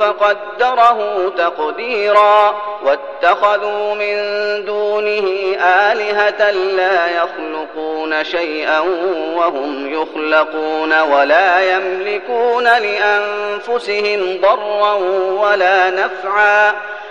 فقدره تقديرا. واتخذوا من دونه آلهة لا يخلقون شيئا وهم يخلقون ولا يملكون لأنفسهم ضرا ولا نفعا.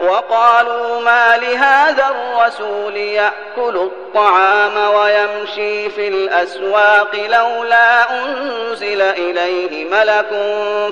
وقالوا ما لهذا الرسول يأكل الطعام ويمشي في الأسواق لولا أنزل إليه ملك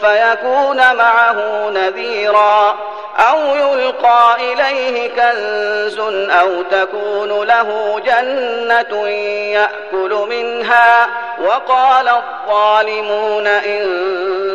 فيكون معه نذيرا أو يلقى إليه كنز أو تكون له جنة يأكل منها وقال الظالمون إن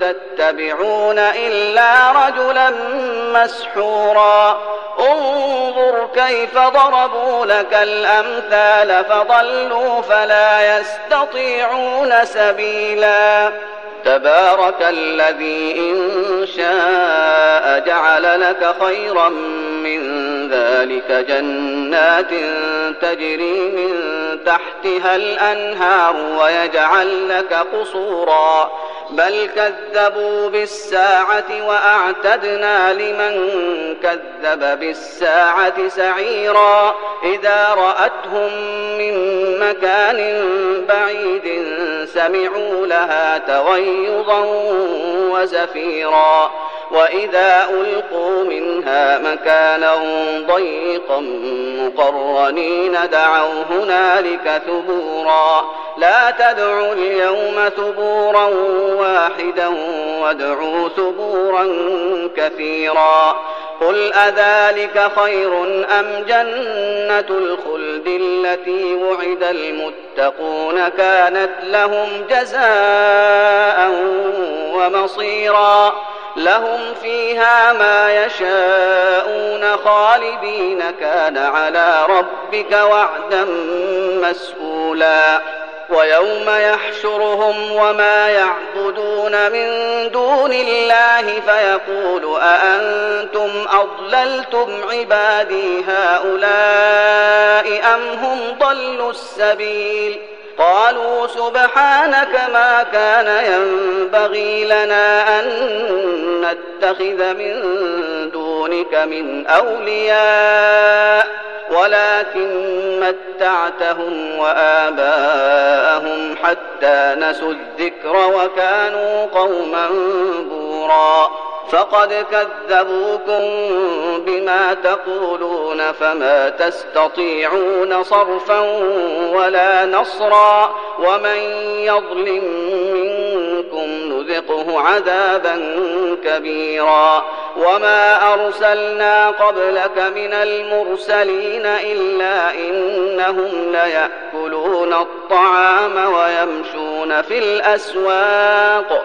تتبعون إلا رجلا مسحورا. انظر كيف ضربوا لك الأمثال فضلوا فلا يستطيعون سبيلا. تبارك الذي إن شاء جعل لك خيرا من ذلك جنات تجري من تحتها الأنهار ويجعل لك قصورا. بل كذبوا بالساعة وأعتدنا لمن كذب بالساعة سعيرا. إذا رأتهم من مكان بعيد سمعوا لها تغيظا وزفيرا. وإذا ألقوا مكانا ضيقا مقرنين دعوا هنالك ثبورا. لا تدعوا اليوم ثبورا واحدا وادعوا ثبورا كثيرا. قل أذلك خير أم جنة الخلد التي وعد المتقون كانت لهم جزاء ومصيرا. لهم فيها ما يشاءون خالدين. كان على ربك وعدا مسئولا ويوم يحشرهم وما يعبدون من دون الله فيقول أأنتم أضللتم عبادي هؤلاء أم هم ضلوا السبيل؟ قالوا سبحانك ما كان ينبغي لنا أن نتخذ من دونك من أولياء ولكن متعتهم وآباءهم حتى نسوا الذكر وكانوا قوما بورا. فقد كذبوكم بما تقولون فما تستطيعون صرفا ولا نصرا ومن يظلم منكم نذقه عذابا كبيرا وما أرسلنا قبلك من المرسلين إلا إنهم ليأكلون الطعام ويمشون في الأسواق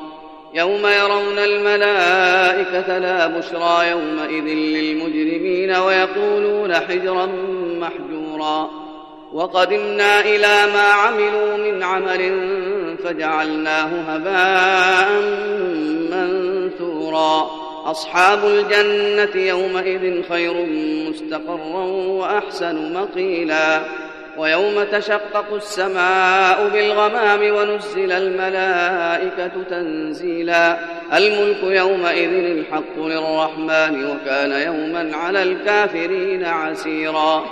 يوم يرون الملائكة لا بشرى يومئذ للمجرمين ويقولون حجرا محجورا. وقدمنا إلى ما عملوا من عمل فجعلناه هباء منثورا. أصحاب الجنة يومئذ خير مستقرا وأحسن مقيلا. ويوم تشقق السماء بالغمام ونزل الملائكة تنزيلا. الملك يومئذ الحق للرحمن وكان يوما على الكافرين عسيرا.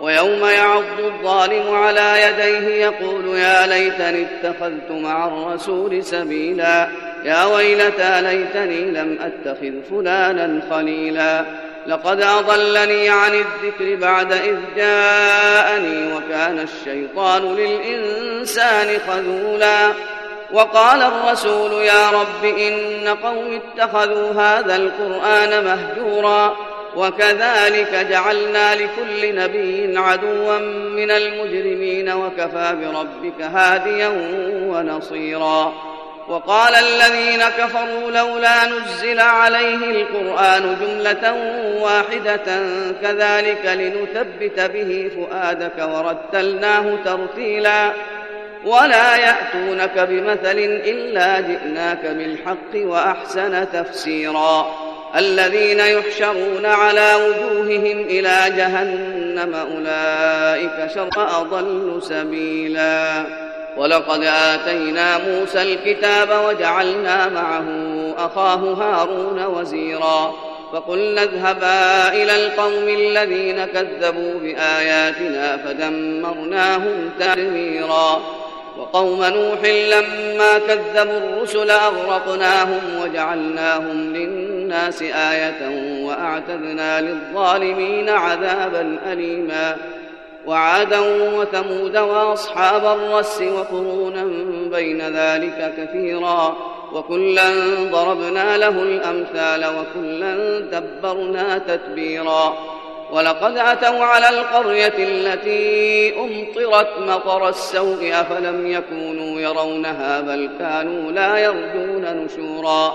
ويوم يعض الظالم على يديه يقول يا ليتني اتخذت مع الرسول سبيلا. يا ويلتى ليتني لم أتخذ فلانا خليلا. لقد أضلني عن الذكر بعد إذ جاءني وكان الشيطان للإنسان خذولا وقال الرسول يا رب إن قوم اتخذوا هذا القرآن مهجورا وكذلك جعلنا لكل نبي عدوا من المجرمين وكفى بربك هاديا ونصيرا وقال الذين كفروا لولا نزل عليه القرآن جملة واحدة كذلك لنثبت به فؤادك ورتلناه ترتيلا ولا يأتونك بمثل إلا جئناك بالحق وأحسن تفسيرا الذين يحشرون على وجوههم إلى جهنم أولئك شر أضل سبيلاً ولقد آتينا موسى الكتاب وجعلنا معه أخاه هارون وزيرا. فقلنا اذهبا إلى القوم الذين كذبوا بآياتنا فدمرناهم تدميرا. وقوم نوح لما كذبوا الرسل أغرقناهم وجعلناهم للناس آية وأعتدنا للظالمين عذابا أليما. وعادا وثمود وأصحاب الرس وقرونا بين ذلك كثيرا وكلا ضربنا له الأمثال وكلا تبرنا تتبيرا ولقد أتوا على القرية التي أمطرت مطر السوء أفلم يكونوا يرونها بل كانوا لا يرجون نشورا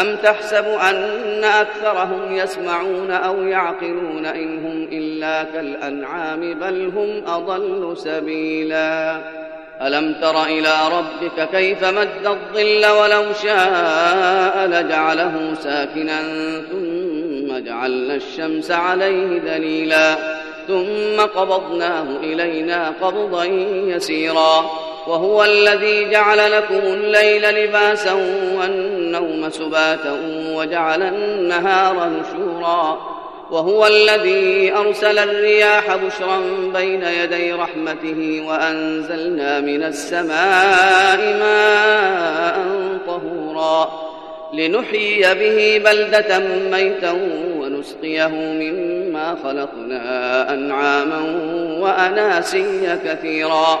أم تحسب أن أكثرهم يسمعون أو يعقلون إن هم إلا كالأنعام بل هم أضل سبيلا؟ ألم تر إلى ربك كيف مد الظل ولو شاء لجعله ساكنا ثم جعلنا الشمس عليه دليلا ثم قبضناه إلينا قبضا يسيرا وهو الذي جعل لكم الليل لباسا والنوم سباتا وجعل النهار نشورا وهو الذي أرسل الرياح بشرا بين يدي رحمته وأنزلنا من السماء ماء طهورا لنحيي به بلدة ميتا ونسقيه مما خلقنا أنعاما وأناسيا كثيرا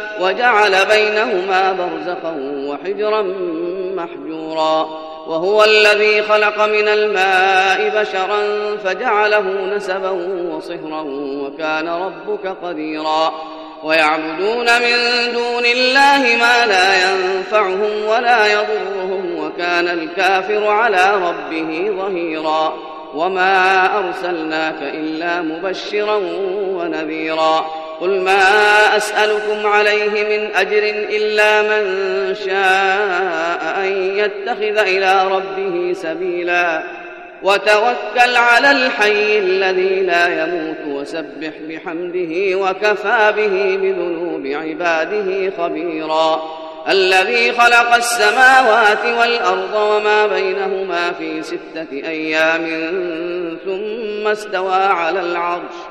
وجعل بينهما برزخا وحجرا محجورا. وهو الذي خلق من الماء بشرا فجعله نسبا وصهرا وكان ربك قديرا. ويعبدون من دون الله ما لا ينفعهم ولا يضرهم وكان الكافر على ربه ظهيرا. وما أرسلناك إلا مبشرا ونذيرا. قل ما أسألكم عليه من أجر إلا من شاء أن يتخذ إلى ربه سبيلا. وتوكل على الحي الذي لا يموت وسبح بحمده وكفى به بذنوب عباده خبيرا. الذي خلق السماوات والأرض وما بينهما في ستة أيام ثم استوى على العرش.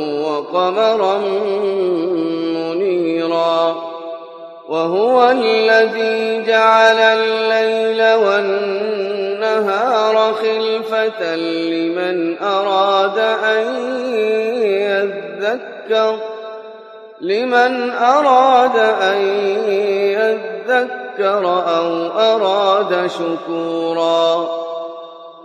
وقمرا منيرا. وهو الذي جعل الليل والنهار خلفة لمن أراد أن يذكر لمن أراد أن يذكر أو أراد شكورا.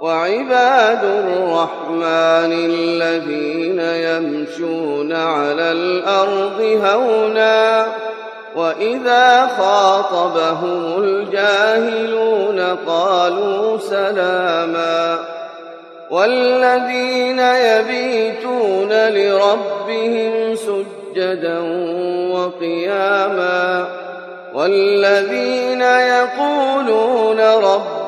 وعباد الرحمن الذين يمشون على الأرض هونا وإذا خاطبهم الجاهلون قالوا سلاما والذين يبيتون لربهم سجدا وقياما والذين يقولون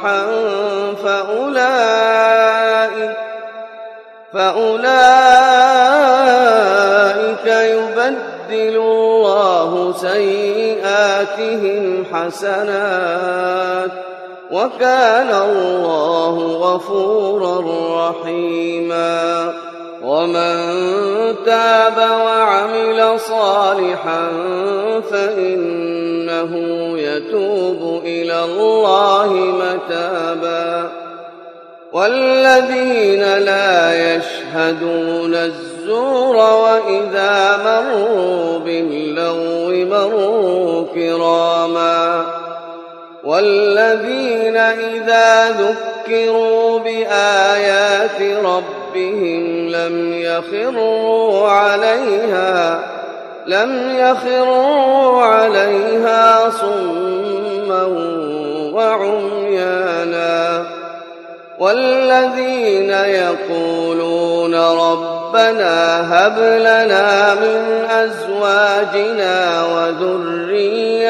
صالحا فأولئك فأولئك يبدل الله سيئاتهم حسنات وكان الله غفورا رحيما. ومن تاب وعمل صالحا فإنه يتوب إلى الله متابا. والذين لا يشهدون الزور وإذا مروا باللغو مروا كراما. والذين إذا ذكروا بآيات ربهم لم يخروا عليها لم يخروا عليها صما وعميانا والذين يقولون ربنا هب لنا من أزواجنا وذرياتنا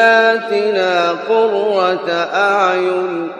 قرة أعين